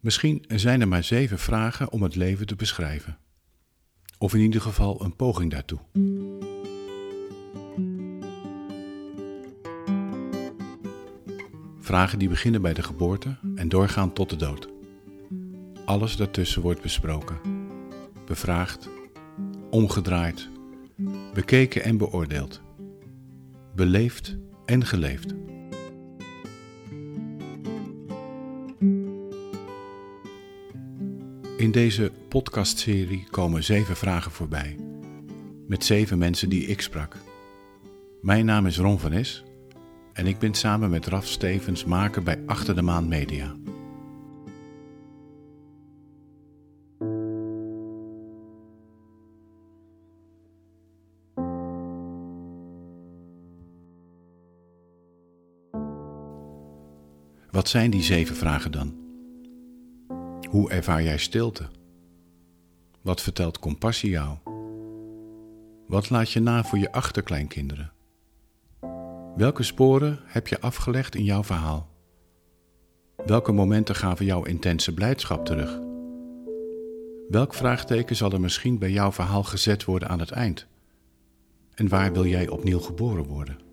Misschien zijn er maar zeven vragen om het leven te beschrijven. Of in ieder geval een poging daartoe. Vragen die beginnen bij de geboorte en doorgaan tot de dood. Alles daartussen wordt besproken, bevraagd, omgedraaid, bekeken en beoordeeld, beleefd en geleefd. In deze podcastserie komen zeven vragen voorbij, met zeven mensen die ik sprak. Mijn naam is Ron van Es en ik ben samen met Raf Stevens maker bij Achter de Maan Media. Wat zijn die zeven vragen dan? Hoe ervaar jij stilte? Wat vertelt compassie jou? Wat laat je na voor je achterkleinkinderen? Welke sporen heb je afgelegd in jouw verhaal? Welke momenten gaven jouw intense blijdschap terug? Welk vraagteken zal er misschien bij jouw verhaal gezet worden aan het eind? En waar wil jij opnieuw geboren worden?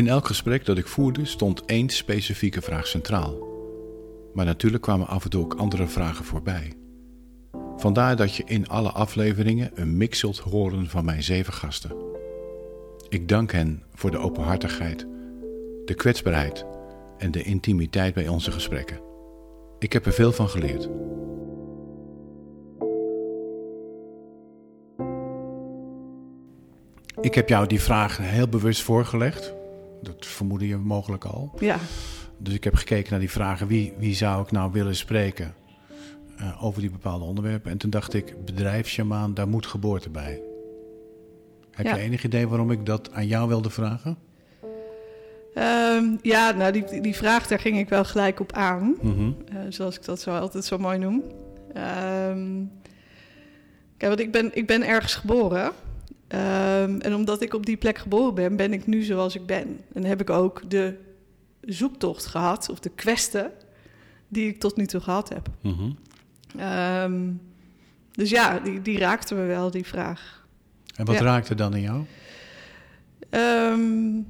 In elk gesprek dat ik voerde stond één specifieke vraag centraal. Maar natuurlijk kwamen af en toe ook andere vragen voorbij. Vandaar dat je in alle afleveringen een mix zult horen van mijn zeven gasten. Ik dank hen voor de openhartigheid, de kwetsbaarheid en de intimiteit bij onze gesprekken. Ik heb er veel van geleerd. Ik heb jou die vraag heel bewust voorgelegd. Dat vermoedde je mogelijk al. Ja. Dus ik heb gekeken naar die vragen. Wie, wie zou ik nou willen spreken uh, over die bepaalde onderwerpen? En toen dacht ik, bedrijfsjamaan, daar moet geboorte bij. Heb Ja. je enig idee waarom ik dat aan jou wilde vragen? Ehm, ja, nou, die, die vraag, daar ging ik wel gelijk op aan. Mhm. Eh, zoals ik dat zo altijd zo mooi noem. Ehm, kijk, want ik ben, ik ben ergens geboren. Ehm, en omdat ik op die plek geboren ben, ben ik nu zoals ik ben. En heb ik ook de zoektocht gehad, of de kwesten, die ik tot nu toe gehad heb. Mhm. Ehm, dus ja, die, die raakte me wel, die vraag. En wat Ja. raakte dan in jou? Ehm,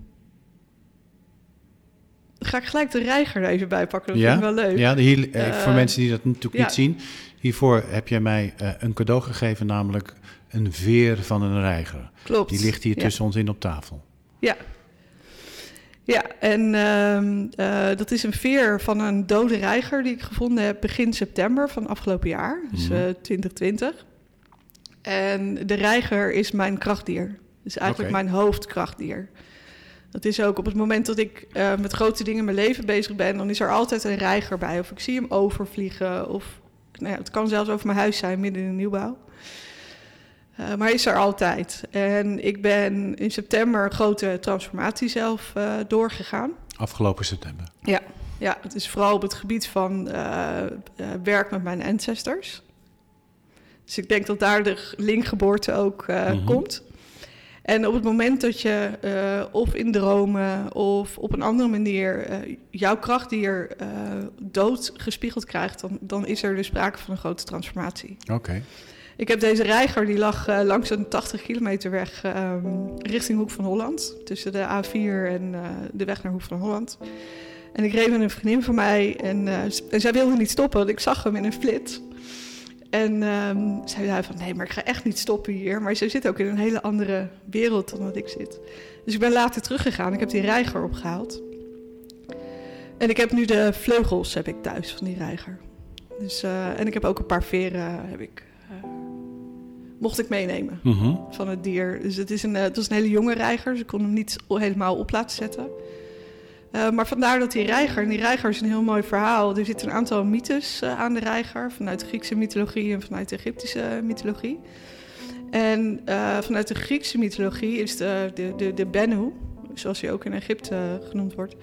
ga ik gelijk de reiger er even bij pakken, dat Ja? vind ik wel leuk. Ja, hier, eh, voor mensen die dat natuurlijk ja. niet zien. Hiervoor heb jij mij eh, een cadeau gegeven, namelijk een veer van een reiger. Klopt. Die ligt hier Ja. tussen ons in op tafel. Ja. Ja, en ehm, eh, dat is een veer van een dode reiger die ik gevonden heb begin september van afgelopen jaar, dus Mhm. eh, 2020. En de reiger is mijn krachtdier. Dus eigenlijk mijn hoofdkrachtdier. Dat is ook op het moment dat ik eh, met grote dingen in mijn leven bezig ben, dan is er altijd een reiger bij. Of ik zie hem overvliegen, of nou ja, het kan zelfs over mijn huis zijn, midden in een nieuwbouw. Eh, maar is er altijd. En ik ben in september een grote transformatie zelf eh, doorgegaan. Afgelopen september. Ja, ja, het is vooral op het gebied van eh, werk met mijn ancestors. Dus ik denk dat daar de linkgeboorte ook Mhm. komt. En op het moment dat je of in dromen of op een andere manier jouw krachtdier dood gespiegeld krijgt, dan, dan is er dus sprake van een grote transformatie. Oké. Ik heb deze reiger, die lag eh, langs een 80 kilometer weg ehm, richting Hoek van Holland. Tussen de A4 en eh, de weg naar Hoek van Holland. En ik reed met een vriendin van mij en, eh, zij wilde niet stoppen, want ik zag hem in een flits. En ehm zij zei van, nee, maar ik ga echt niet stoppen hier. Maar zij zit ook in een hele andere wereld dan dat ik zit. Dus ik ben later teruggegaan. Ik heb die reiger opgehaald. En ik heb nu de vleugels heb ik thuis van die reiger. Dus, en ik heb ook een paar veren heb ik, mocht ik meenemen Mhm. van het dier. Dus het is een, eh, het was een hele jonge reiger, ik kon hem niet helemaal op laten zetten. Eh, maar vandaar dat die reiger, en die reiger is een heel mooi verhaal. Er zitten een aantal mythes eh, aan de reiger, vanuit de Griekse mythologie en vanuit de Egyptische mythologie. En vanuit de Griekse mythologie is de, de, de, de Bennu, zoals hij ook in Egypte genoemd wordt,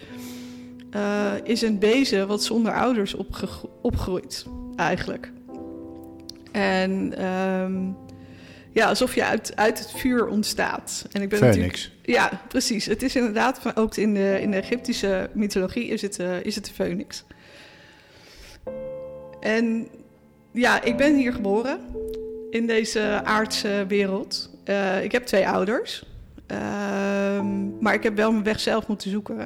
is een wezen wat zonder ouders opgegro- opgroeit, eigenlijk. En ehm, ja, alsof je uit, uit het vuur ontstaat. En ik ben Phoenix. Ja, precies. Het is inderdaad, ook in de, in de Egyptische mythologie is het, uh, is het de phoenix. En ja, ik ben hier geboren in deze aardse wereld. Uh, ik heb twee ouders. Ehm, maar ik heb wel mijn weg zelf moeten zoeken.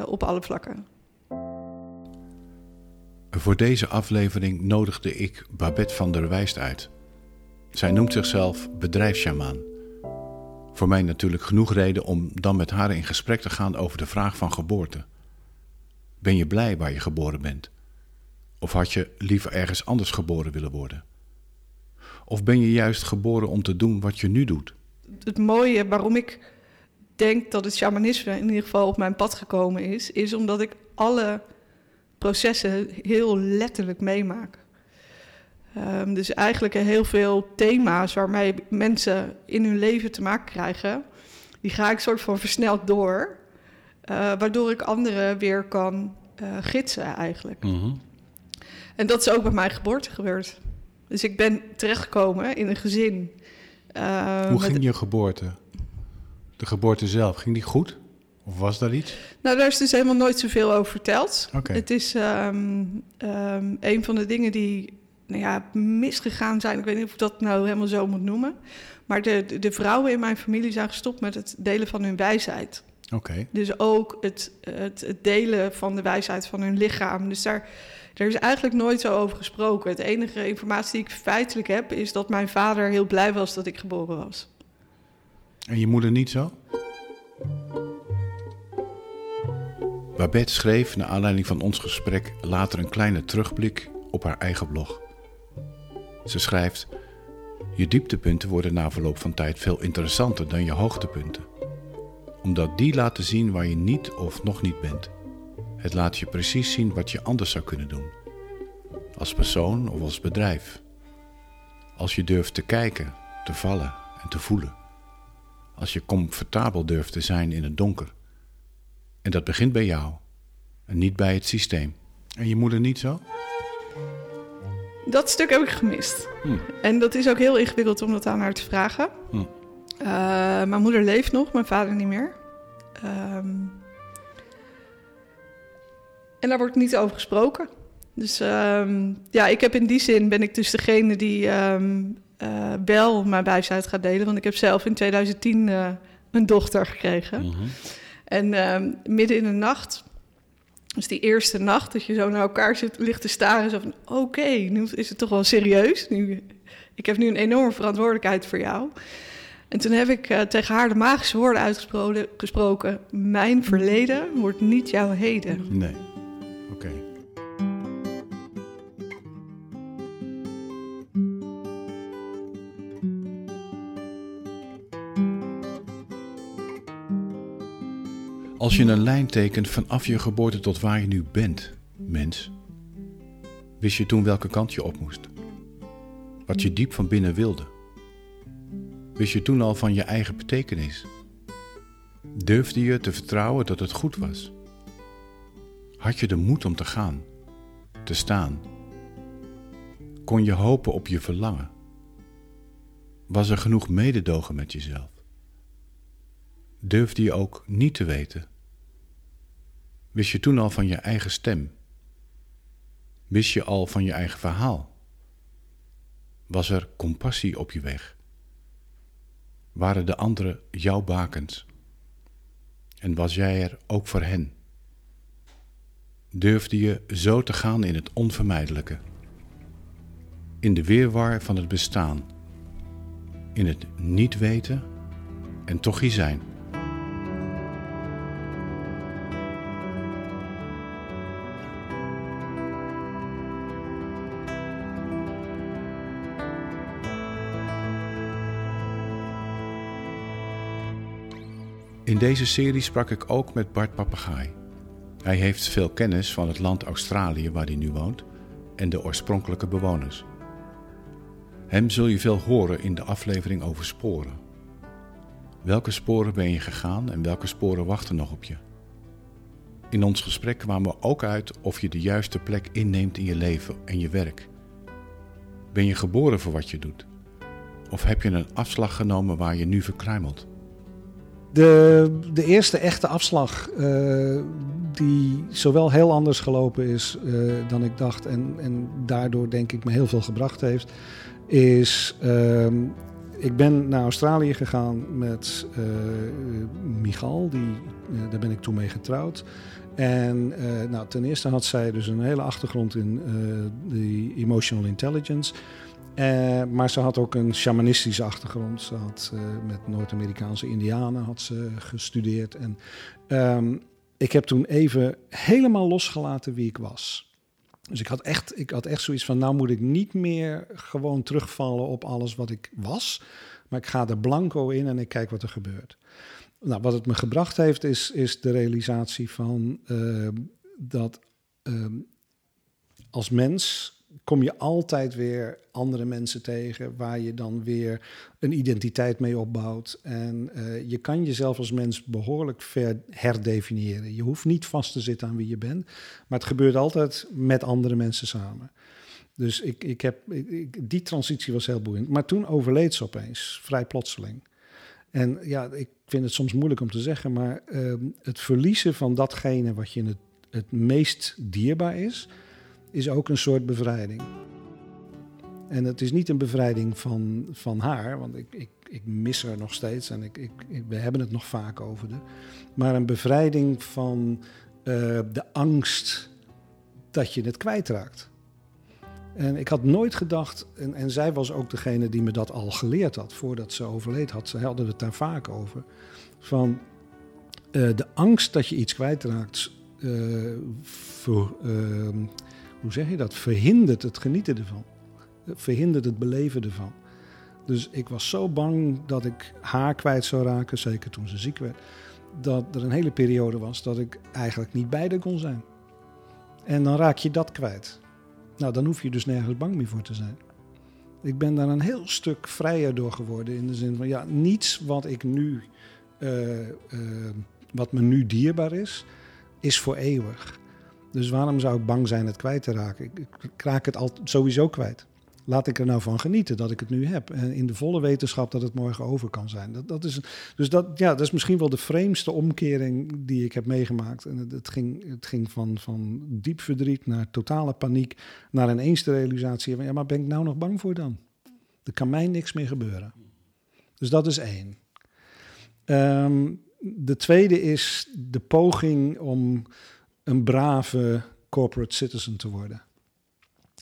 Uh, op alle vlakken. Voor deze aflevering nodigde ik Babette van der Wijst uit. Zij noemt zichzelf bedrijfssjamaan. Voor mij natuurlijk genoeg reden om dan met haar in gesprek te gaan over de vraag van geboorte. Ben je blij waar je geboren bent? Of had je liever ergens anders geboren willen worden? Of ben je juist geboren om te doen wat je nu doet? Het mooie waarom ik denk dat het shamanisme in ieder geval op mijn pad gekomen is, is omdat ik alle processen heel letterlijk meemaak. Um, dus eigenlijk heel veel thema's waarmee mensen in hun leven te maken krijgen, die ga ik soort van versneld door, uh, waardoor ik anderen weer kan uh, gidsen eigenlijk. Mm -hmm. En dat is ook bij mijn geboorte gebeurd. Dus ik ben terechtgekomen in een gezin. Uh, Hoe ging je geboorte? De geboorte zelf, ging die goed? Of was daar iets? Nou, daar is dus helemaal nooit zoveel over verteld. Okay. Het is um, um, een van de dingen die nou ja, misgegaan zijn. Ik weet niet of ik dat nou helemaal zo moet noemen. Maar de, de, de vrouwen in mijn familie zijn gestopt met het delen van hun wijsheid. Oké. Dus ook het, het, het, delen van de wijsheid van hun lichaam. Dus daar, daar is eigenlijk nooit zo over gesproken. Het enige informatie die ik feitelijk heb, is dat mijn vader heel blij was dat ik geboren was. En je moeder niet zo? Babette schreef, naar aanleiding van ons gesprek, later een kleine terugblik op haar eigen blog. Ze schrijft: Je dieptepunten worden na verloop van tijd veel interessanter dan je hoogtepunten, omdat die laten zien waar je niet of nog niet bent. Het laat je precies zien wat je anders zou kunnen doen, als persoon of als bedrijf. Als je durft te kijken, te vallen en te voelen. Als je comfortabel durft te zijn in het donker. En dat begint bij jou en niet bij het systeem. En je moeder niet zo? Dat stuk heb ik gemist. Hm. En dat is ook heel ingewikkeld om dat aan haar te vragen. Hm. Uh, mijn moeder leeft nog, mijn vader niet meer. Um, en daar wordt niet over gesproken. Dus um, ja, ik heb in die zin ben ik dus degene die um, uh, wel mijn wijsheid gaat delen. Want ik heb zelf in 2010 uh, eh, een dochter gekregen. Mm -hmm. En midden in de nacht dus die eerste nacht dat je zo naar elkaar zit, ligt te staren. Zo van, oké, nu is het toch wel serieus. Nu, ik heb nu een enorme verantwoordelijkheid voor jou. En toen heb ik uh, tegen haar de magische woorden uitgesproken. Mijn verleden wordt niet jouw heden. Nee, Als je een lijn tekent vanaf je geboorte tot waar je nu bent, mens, wist je toen welke kant je op moest? Wat je diep van binnen wilde? Wist je toen al van je eigen betekenis? Durfde je te vertrouwen dat het goed was? Had je de moed om te gaan, te staan? Kon je hopen op je verlangen? Was er genoeg mededogen met jezelf? Durfde je ook niet te weten Wist je toen al van je eigen stem? Wist je al van je eigen verhaal? Was er compassie op je weg? Waren de anderen jouw bakens? En was jij er ook voor hen? Durfde je zo te gaan in het onvermijdelijke? In de weerwar van het bestaan? In het niet weten en toch hier zijn? In deze serie sprak ik ook met Bart Papegaai. Hij heeft veel kennis van het land Australië waar hij nu woont en de oorspronkelijke bewoners. Hem zul je veel horen in de aflevering over sporen. Welke sporen ben je gegaan en welke sporen wachten nog op je? In ons gesprek kwamen we ook uit of je de juiste plek inneemt in je leven en je werk. Ben je geboren voor wat je doet? Of heb je een afslag genomen waar je nu verkruimelt? De, de eerste echte afslag, uh, die zowel heel anders gelopen is uh, dan ik dacht en, en daardoor denk ik me heel veel gebracht heeft, is uh, ik ben naar Australië gegaan met uh, Michal, die, daar ben ik toen mee getrouwd. En nou, ten eerste had zij dus een hele achtergrond in de emotional intelligence. Uh, maar ze had ook een shamanistische achtergrond. Ze had uh, met Noord-Amerikaanse indianen had ze gestudeerd. En um, ik heb toen even helemaal losgelaten wie ik was. Dus ik had, echt, ik had echt zoiets van, nou moet ik niet meer gewoon terugvallen op alles wat ik was. Maar ik ga er blanco in en ik kijk wat er gebeurt. Nou, wat het me gebracht heeft, is, is de realisatie van uh, dat als mens kom je altijd weer andere mensen tegen waar je dan weer een identiteit mee opbouwt. En uh, je kan jezelf als mens behoorlijk ver herdefiniëren. Je hoeft niet vast te zitten aan wie je bent, maar het gebeurt altijd met andere mensen samen. Dus ik, ik heb, die transitie was heel boeiend. Maar toen overleed ze opeens, vrij plotseling. En ja, ik vind het soms moeilijk om te zeggen, maar uh, het verliezen van datgene wat je het, het meest dierbaar is, is ook een soort bevrijding. En het is niet een bevrijding van, van haar, want ik, ik, ik mis haar nog steeds en ik, ik, we hebben het nog vaak over de. Maar een bevrijding van uh, de angst dat je het kwijtraakt. En ik had nooit gedacht, en, en zij was ook degene die me dat al geleerd had voordat ze overleed had. Ze hadden het daar vaak over. Van uh, de angst dat je iets kwijtraakt, uh, voor, hoe zeg je dat, verhindert het genieten ervan. Verhindert het beleven ervan. Dus ik was zo bang dat ik haar kwijt zou raken, zeker toen ze ziek werd, dat er een hele periode was dat ik eigenlijk niet bij haar kon zijn. En dan raak je dat kwijt. Nou, dan hoef je dus nergens bang meer voor te zijn. Ik ben daar een heel stuk vrijer door geworden. In de zin van, ja, niets wat ik nu, uh, uh, wat me nu dierbaar is, is voor eeuwig. Dus waarom zou ik bang zijn het kwijt te raken? Ik, ik raak het al, sowieso kwijt. Laat ik er nou van genieten dat ik het nu heb. En in de volle wetenschap dat het morgen over kan zijn. Dat, dat is, dus dat, ja, dat is misschien wel de vreemdste omkering die ik heb meegemaakt. En het, ging, het ging van, van diep verdriet naar totale paniek. Naar een eens realisatie van ja, maar ben ik nou nog bang voor dan? Er kan mij niks meer gebeuren. Dus dat is één. Um, de tweede is de poging om een brave corporate citizen te worden.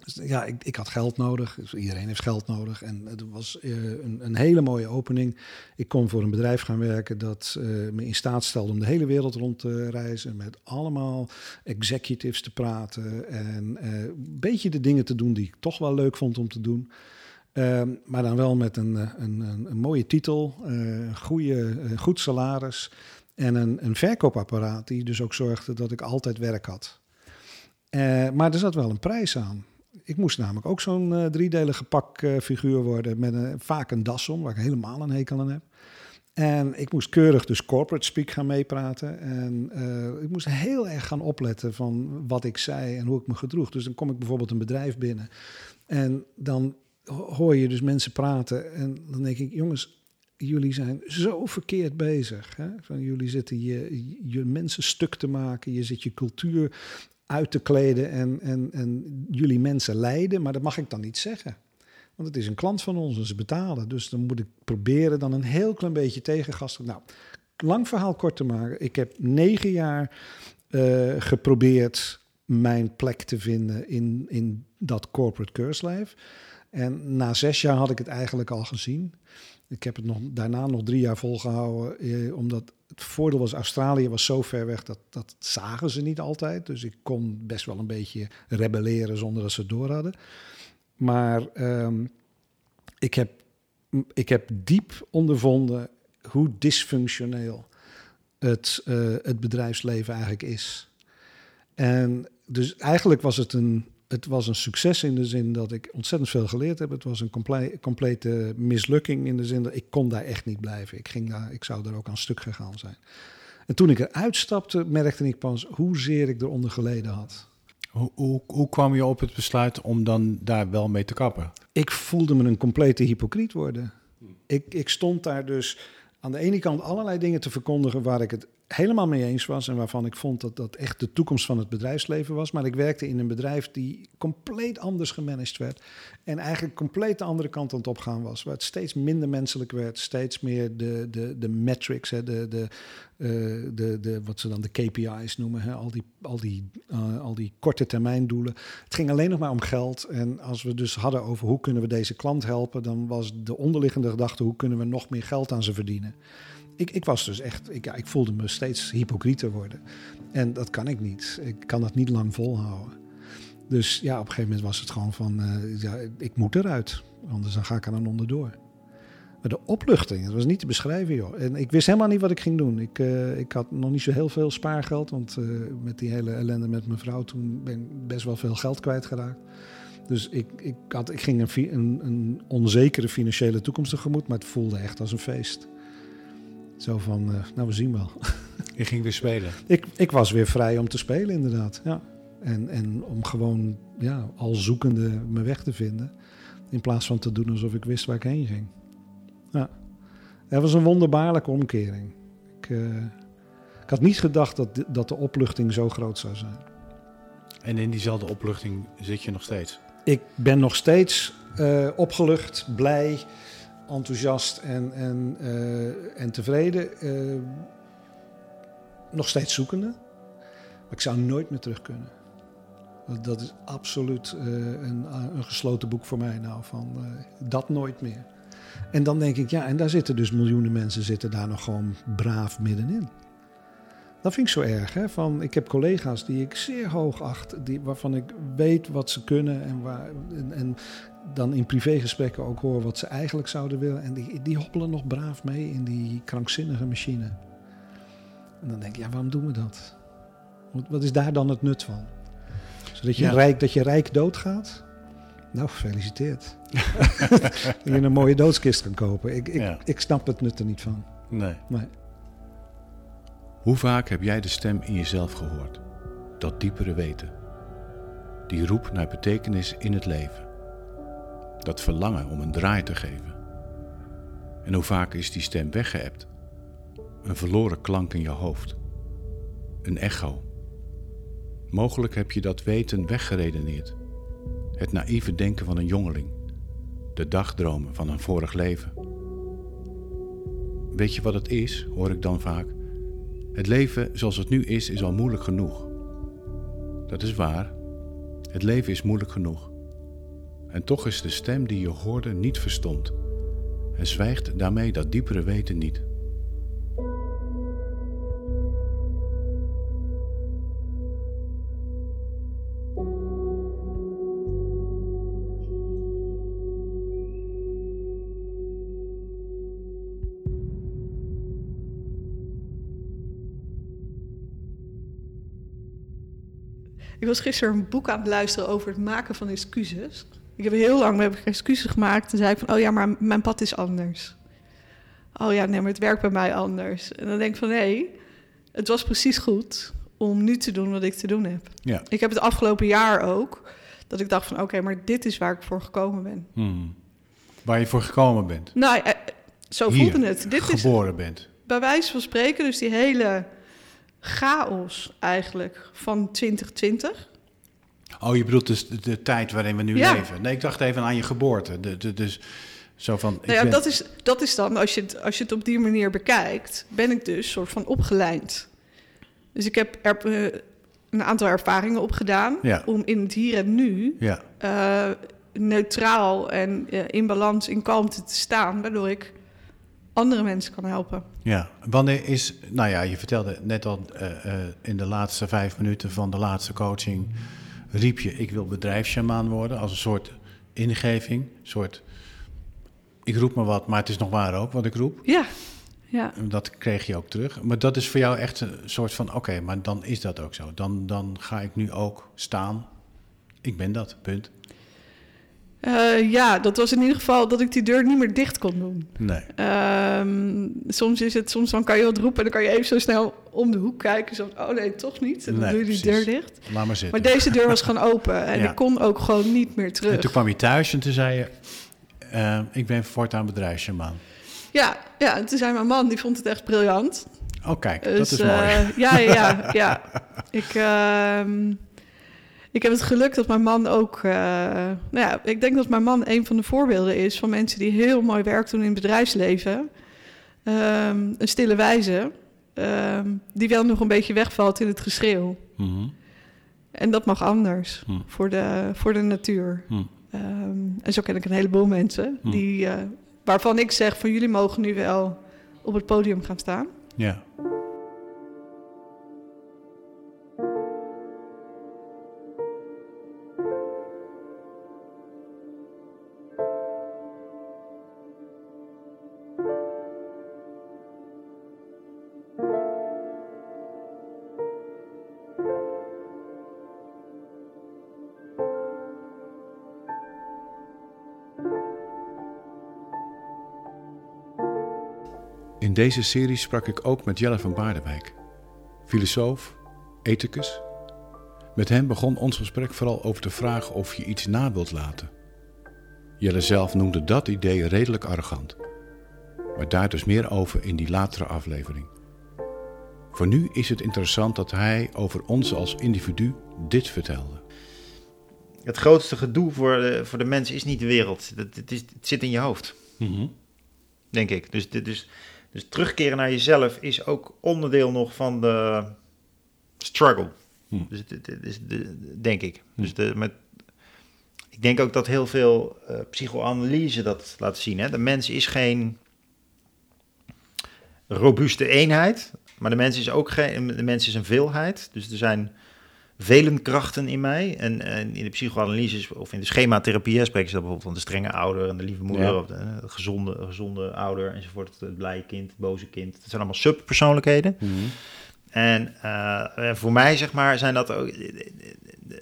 Dus ja, ik, ik, had geld nodig. Dus iedereen heeft geld nodig. En het was uh, een, een, hele mooie opening. Ik kon voor een bedrijf gaan werken dat uh, me in staat stelde om de hele wereld rond te reizen. Met allemaal executives te praten. En uh, een beetje de dingen te doen die ik toch wel leuk vond om te doen. Ehm, maar dan wel met een, een, een, mooie titel, een goede, goed salaris. En een, een verkoopapparaat die dus ook zorgde dat ik altijd werk had. Uh, maar er zat wel een prijs aan. Ik moest namelijk ook zo'n uh, driedelige pakfiguur uh, worden met een, vaak een das om, waar ik helemaal een hekel aan heb. En ik moest keurig dus corporate speak gaan meepraten. En ik moest heel erg gaan opletten van wat ik zei en hoe ik me gedroeg. Dus dan kom ik bijvoorbeeld een bedrijf binnen. En dan hoor je dus mensen praten. En dan denk ik, jongens, jullie zijn zo verkeerd bezig. Hè? Van jullie zitten je, je mensen stuk te maken, je zit je cultuur uit te kleden en, en, en jullie mensen leiden, maar dat mag ik dan niet zeggen. Want het is een klant van ons en ze betalen. Dus dan moet ik proberen dan een heel klein beetje tegengas. Nou, lang verhaal kort te maken. Ik heb negen jaar uh, geprobeerd mijn plek te vinden in, in dat corporate life. En na zes jaar had ik het eigenlijk al gezien. Ik heb het nog, daarna nog drie jaar volgehouden, eh, omdat het voordeel was, Australië was zo ver weg, dat, dat zagen ze niet altijd. Dus ik kon best wel een beetje rebelleren zonder dat ze het door hadden. Maar ehm, ik, heb, ik heb diep ondervonden hoe dysfunctioneel het, uh, het bedrijfsleven eigenlijk is. En dus eigenlijk was het een, het was een succes in de zin dat ik ontzettend veel geleerd heb. Het was een complete mislukking in de zin dat ik kon daar echt niet blijven. Ik, ging daar, ik zou er ook aan stuk gegaan zijn. En toen ik eruit stapte, merkte ik pas hoezeer ik eronder geleden had. Hoe, hoe, hoe kwam je op het besluit om dan daar wel mee te kappen? Ik voelde me een complete hypocriet worden. Ik, ik stond daar dus aan de ene kant allerlei dingen te verkondigen waar ik het helemaal mee eens was en waarvan ik vond dat dat echt de toekomst van het bedrijfsleven was. Maar ik werkte in een bedrijf die compleet anders gemanaged werd en eigenlijk compleet de andere kant aan het opgaan was. Waar het steeds minder menselijk werd, steeds meer de, de, de metrics, hè, de, de, uh, de, de, wat ze dan de KPI's noemen, hè, al, die, al, die, uh, al die korte termijn doelen. Het ging alleen nog maar om geld. En als we dus hadden over hoe kunnen we deze klant helpen, dan was de onderliggende gedachte hoe kunnen we nog meer geld aan ze verdienen ik, ik was dus echt, ik, ik voelde me steeds hypocrieter worden. En dat kan ik niet. Ik kan dat niet lang volhouden. Dus ja, op een gegeven moment was het gewoon van, uh, ja, ik moet eruit. Anders dan ga ik er dan onderdoor. Maar de opluchting, dat was niet te beschrijven, joh. En ik wist helemaal niet wat ik ging doen. Ik, uh, ik had nog niet zo heel veel spaargeld, want uh, met die hele ellende met mijn vrouw... toen ben ik best wel veel geld kwijtgeraakt. Dus ik, ik, had, ik ging een, een, een onzekere financiële toekomst tegemoet... maar het voelde echt als een feest. Zo van, uh, nou we zien wel. Je ging weer spelen? Ik, ik was weer vrij om te spelen inderdaad, ja. En, en om gewoon ja, al zoekende mijn weg te vinden. In plaats van te doen alsof ik wist waar ik heen ging. Ja. Het was een wonderbaarlijke omkering. Ik, uh, ik had niet gedacht dat de, dat de opluchting zo groot zou zijn. En in diezelfde opluchting zit je nog steeds? Ik ben nog steeds uh, opgelucht, blij enthousiast en, en, uh, en tevreden. Uh, nog steeds zoekende. Maar ik zou nooit meer terug kunnen. Dat is absoluut uh, een, een, gesloten boek voor mij nou. Van dat nooit meer. En dan denk ik, ja, en daar zitten dus miljoenen mensen zitten daar nog gewoon braaf middenin. Dat vind ik zo erg. Hè? Van, ik heb collega's die ik zeer hoog acht, die, waarvan ik weet wat ze kunnen en, waar, en, en dan in privégesprekken ook hoor wat ze eigenlijk zouden willen. En die, die hoppelen nog braaf mee in die krankzinnige machine. En dan denk ik, ja, waarom doen we dat? Wat, wat is daar dan het nut van? Zodat je, ja. rijk, dat je rijk doodgaat? Nou, gefeliciteerd. dat je een mooie doodskist kan kopen. Ik, ik, ja. ik snap het nut er niet van. Nee. nee. Hoe vaak heb jij de stem in jezelf gehoord? Dat diepere weten. Die roep naar betekenis in het leven. Dat verlangen om een draai te geven. En hoe vaak is die stem weggeëpt? Een verloren klank in je hoofd. Een echo. Mogelijk heb je dat weten weggeredeneerd. Het naïeve denken van een jongeling. De dagdromen van een vorig leven. Weet je wat het is, hoor ik dan vaak? Het leven zoals het nu is, is al moeilijk genoeg. Dat is waar. Het leven is moeilijk genoeg. En toch is de stem die je hoorde niet verstomd en zwijgt daarmee dat diepere weten niet. Ik was gisteren een boek aan het luisteren over het maken van excuses. Ik heb heel lang heb ik excuses gemaakt. En zei ik van, oh ja, maar mijn pad is anders. Oh ja, nee, maar het werkt bij mij anders. En dan denk ik van, nee, het was precies goed om nu te doen wat ik te doen heb. Ja. Ik heb het afgelopen jaar ook, dat ik dacht van, oké, maar dit is waar ik voor gekomen ben. Hmm. Waar je voor gekomen bent? Nou, eh, zo Hier, voelde het. Dit geboren is, bent. Bij wijze van spreken, dus die hele chaos eigenlijk van 2020. Oh, je bedoelt dus de, de tijd waarin we nu Ja. leven. Nee, ik dacht even aan je geboorte. De, de, dus zo van. Nou ja, ben- dat, is, dat is dan, als je, het, als je het op die manier bekijkt, ben ik dus soort van opgeleid. Dus ik heb er eh, een aantal ervaringen opgedaan Ja. om in het hier en nu Ja, eh, neutraal en eh, in balans, in kalmte te staan, waardoor ik andere mensen kan helpen. ja. Wanneer is. Nou ja, je vertelde net al in de laatste vijf minuten van de laatste coaching. Riep je: Ik wil bedrijfssjamaan worden. Als een soort ingeving. Een soort. Ik roep maar wat, maar het is nog waar ook wat ik roep. Ja, ja. Dat kreeg je ook terug. Maar dat is voor jou echt een soort van: Oké, maar dan is dat ook zo. Dan, dan ga ik nu ook staan. Ik ben dat, punt. Eh, ja, dat was in ieder geval dat ik die deur niet meer dicht kon doen. Nee. Ehm, soms is het, soms dan kan je wat roepen en dan kan je even zo snel om de hoek kijken. Zo, oh nee, toch niet. En dan Nee, doe je die precies. deur dicht. Laat maar zitten. Maar deze deur was gewoon open en Ja. ik kon ook gewoon niet meer terug. En toen kwam je thuis en toen zei je... eh, ik ben voortaan bedrijfsjamaan. Ja, ja, en toen zei mijn man, die vond het echt briljant. Oh, kijk, Dus, dat is eh, mooi. ja, ja, ja, ja. Ik, ehm, ik heb het geluk dat mijn man ook... eh, nou ja, ik denk dat mijn man een van de voorbeelden is... van mensen die heel mooi werk doen in het bedrijfsleven. Ehm, een stille wijze. ehm, die wel nog een beetje wegvalt in het geschreeuw. Mhm. En dat mag anders Hm. voor, de, voor de natuur. Hm. Ehm, en zo ken ik een heleboel mensen... Die, eh, waarvan ik zeg van jullie mogen nu wel op het podium gaan staan. Ja. In deze serie sprak ik ook met Jelle van Baardewijk, filosoof, ethicus. Met hem begon ons gesprek vooral over de vraag of je iets na wilt laten. Jelle zelf noemde dat idee redelijk arrogant, maar daar dus meer over in die latere aflevering. Voor nu is het interessant dat hij over ons als individu dit vertelde. Het grootste gedoe voor de, voor de mens is niet de wereld. Het, het, is, het zit in je hoofd, denk ik. Dus, dit is, dus terugkeren naar jezelf is ook onderdeel nog van de struggle. Hm. Dus is de, denk ik. Dus de, met, ik denk ook dat heel veel eh, psychoanalyse dat laat zien. Hè? De mens is geen robuuste eenheid, maar de mens is ook geen. De mens is een veelheid. Dus er zijn vele krachten in mij. En, en in de psychoanalyse of in de schematherapie spreken ze bijvoorbeeld van de strenge ouder en de lieve moeder, Ja. of de, eh, gezonde, gezonde ouder enzovoort. Het blije kind, het boze kind. Dat zijn allemaal subpersoonlijkheden. En eh, voor mij, zeg maar, zijn dat ook.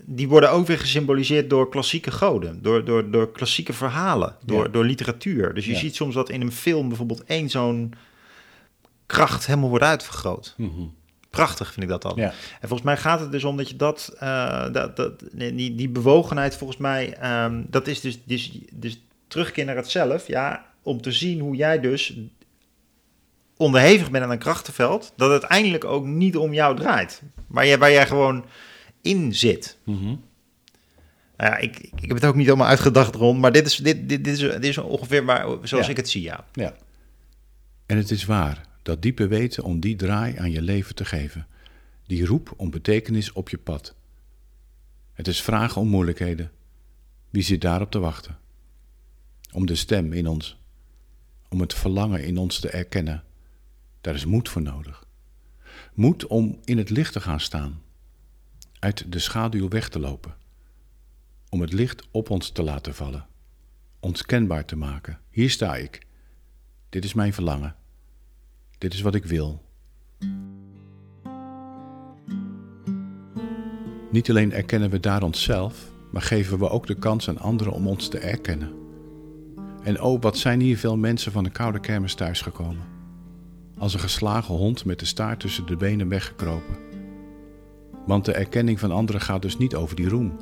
Die worden ook weer gesymboliseerd door klassieke goden, door, door, door klassieke verhalen, door, Ja. door literatuur. Dus je Ja. ziet soms dat in een film bijvoorbeeld één zo'n kracht helemaal wordt uitvergroot. Prachtig vind ik dat dan. Ja. En volgens mij gaat het dus om dat je dat, eh, dat, dat die, die bewogenheid, volgens mij, ehm, dat is dus, dus, dus terugkeer naar het zelf, ja, om te zien hoe jij dus onderhevig bent aan een krachtenveld, dat het uiteindelijk ook niet om jou draait, waar jij, waar jij gewoon in zit. Mhm. Nou ja, ik, ik heb het ook niet helemaal uitgedacht rond, maar dit is, dit, dit, dit is, dit is ongeveer waar, zoals Ja. ik het zie, ja. Ja. En het is waar, dat diepe weten om die draai aan je leven te geven. Die roep om betekenis op je pad. Het is vragen om moeilijkheden. Wie zit daarop te wachten? Om de stem in ons. Om het verlangen in ons te erkennen. Daar is moed voor nodig. Moed om in het licht te gaan staan. Uit de schaduw weg te lopen. Om het licht op ons te laten vallen. Ons kenbaar te maken. Hier sta ik. Dit is mijn verlangen. Dit is wat ik wil. Niet alleen erkennen we daar onszelf, maar geven we ook de kans aan anderen om ons te erkennen. En oh, wat zijn hier veel mensen van een koude kermis thuisgekomen. Als een geslagen hond met de staart tussen de benen weggekropen. Want de erkenning van anderen gaat dus niet over die roem.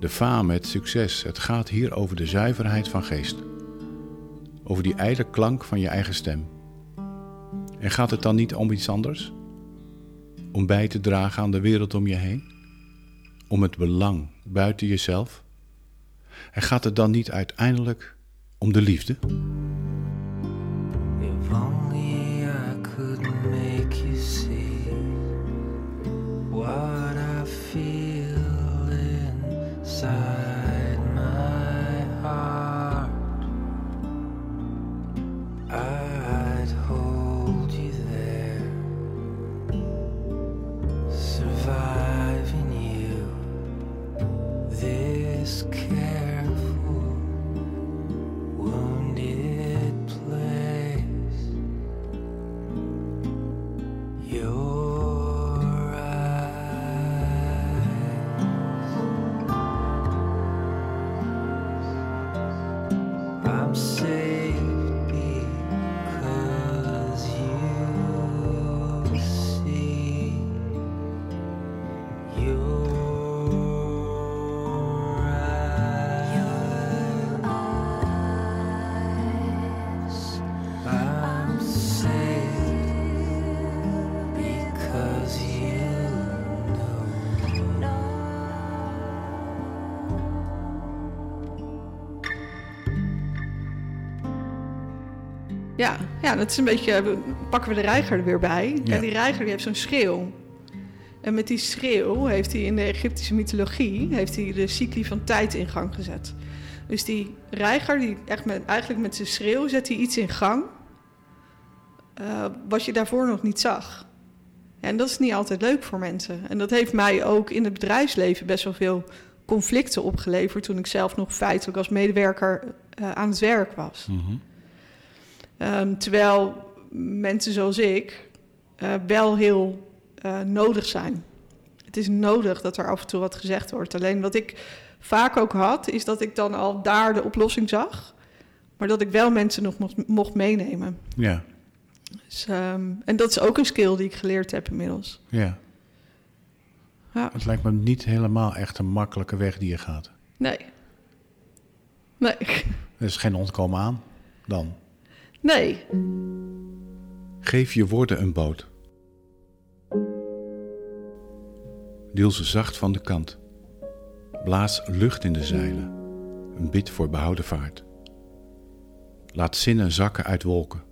De fame, het succes, het gaat hier over de zuiverheid van geest over die ijle klank van je eigen stem. En gaat het dan niet om iets anders? Om bij te dragen aan de wereld om je heen? Om het belang buiten jezelf? En gaat het dan niet uiteindelijk om de liefde? If only Ja, ja, dat is een beetje. we- Pakken we de reiger er weer bij. Ja. En die reiger die heeft zo'n schreeuw. En met die schreeuw heeft hij in de Egyptische mythologie heeft hij de cycli van tijd in gang gezet. Dus die reiger, die echt met, eigenlijk met zijn schreeuw zet hij iets in gang. eh, wat je daarvoor nog niet zag. En dat is niet altijd leuk voor mensen. En dat heeft mij ook in het bedrijfsleven best wel veel conflicten opgeleverd. toen ik zelf nog feitelijk als medewerker eh, aan het werk was. Mhm. Ehm, terwijl mensen zoals ik eh, wel heel eh, nodig zijn. Het is nodig dat er af en toe wat gezegd wordt. Alleen wat ik vaak ook had, is dat ik dan al daar de oplossing zag. Maar dat ik wel mensen nog mocht, mocht meenemen. Ja, Dus, ehm, en dat is ook een skill die ik geleerd heb inmiddels. ja. Ja, Het lijkt me niet helemaal echt een makkelijke weg die je gaat. nee. Nee. Er is geen ontkomen aan. Dan. Nee. Geef je woorden een boot. Deel ze zacht van de kant. Blaas lucht in de zeilen. Een bid voor behouden vaart. Laat zinnen zakken uit wolken.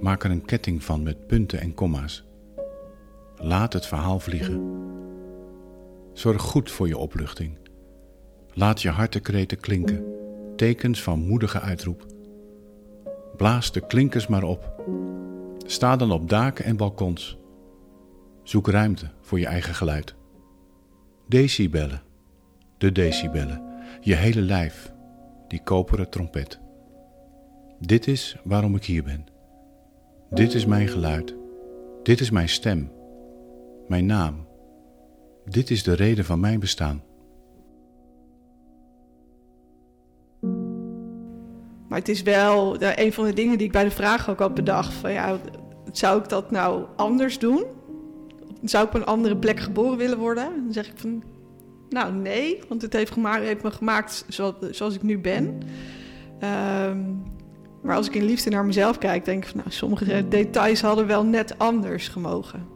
Maak er een ketting van met punten en komma's. Laat het verhaal vliegen. Zorg goed voor je opluchting. Laat je hartekreten klinken. Tekens van moedige uitroep. Blaas de klinkers maar op. Sta dan op daken en balkons. Zoek ruimte voor je eigen geluid. Decibellen, de decibellen, je hele lijf, die koperen trompet. Dit is waarom ik hier ben. Dit is mijn geluid. Dit is mijn stem. Mijn naam. Dit is de reden van mijn bestaan. Maar het is wel een van de dingen die ik bij de vraag ook had bedacht. Van ja, zou ik dat nou anders doen? Zou ik op een andere plek geboren willen worden? Dan zeg ik van, nou nee, want het heeft, gemaakt, heeft me gemaakt zoals, zoals ik nu ben. Ehm, maar als ik in liefde naar mezelf kijk, denk ik van, nou, sommige details hadden wel net anders gemogen.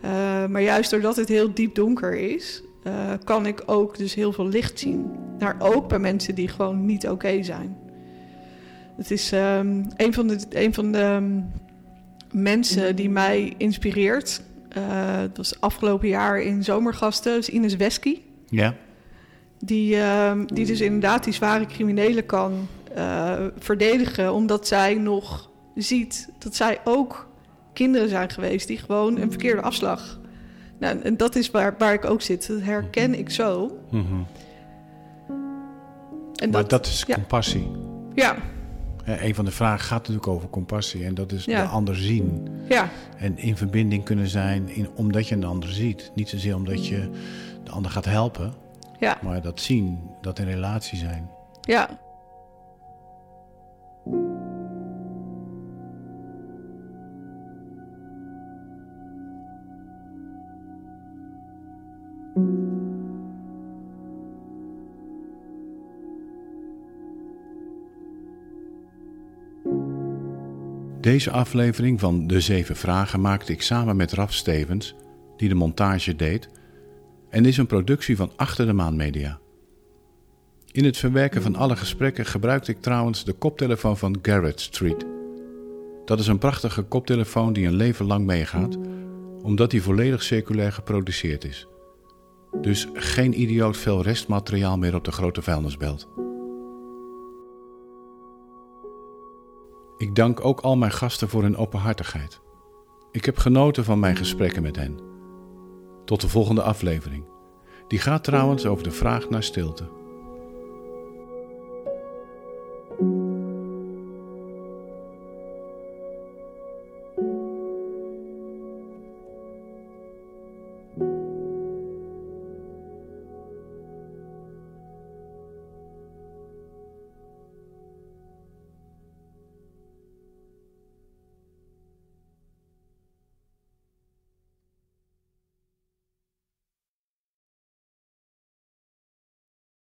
Eh, maar juist doordat het heel diep donker is, eh, kan ik ook dus heel veel licht zien. Naar ook bij mensen die gewoon niet oké zijn. Het is ehm, een van de, een van de ehm, mensen die mij inspireert. eh, dat was afgelopen jaar in Zomergasten, dat is Ines Wesky. Ja? Die, ehm, die dus inderdaad die zware criminelen kan eh, verdedigen. Omdat zij nog ziet dat zij ook kinderen zijn geweest die gewoon een verkeerde afslag. Nou, en dat is waar, waar ik ook zit. Dat herken ik zo. Mhm. En Maar dat is ja. compassie. Ja, Een van de vragen gaat natuurlijk over compassie. En dat is Ja. de ander zien. ja, En in verbinding kunnen zijn in, omdat je een ander ziet. Niet zozeer omdat je de ander gaat helpen. ja, Maar dat zien, dat in relatie zijn. ja. Deze aflevering van De Zeven Vragen maakte ik samen met Raf Stevens, die de montage deed, en is een productie van Achter de Maan Media. In het verwerken van alle gesprekken gebruikte ik trouwens de koptelefoon van Garrett Street. Dat is een prachtige koptelefoon die een leven lang meegaat, omdat die volledig circulair geproduceerd is. Dus geen idioot veel restmateriaal meer op de grote vuilnisbelt. Ik dank ook al mijn gasten voor hun openhartigheid. Ik heb genoten van mijn gesprekken met hen. Tot de volgende aflevering. Die gaat trouwens over de vraag naar stilte.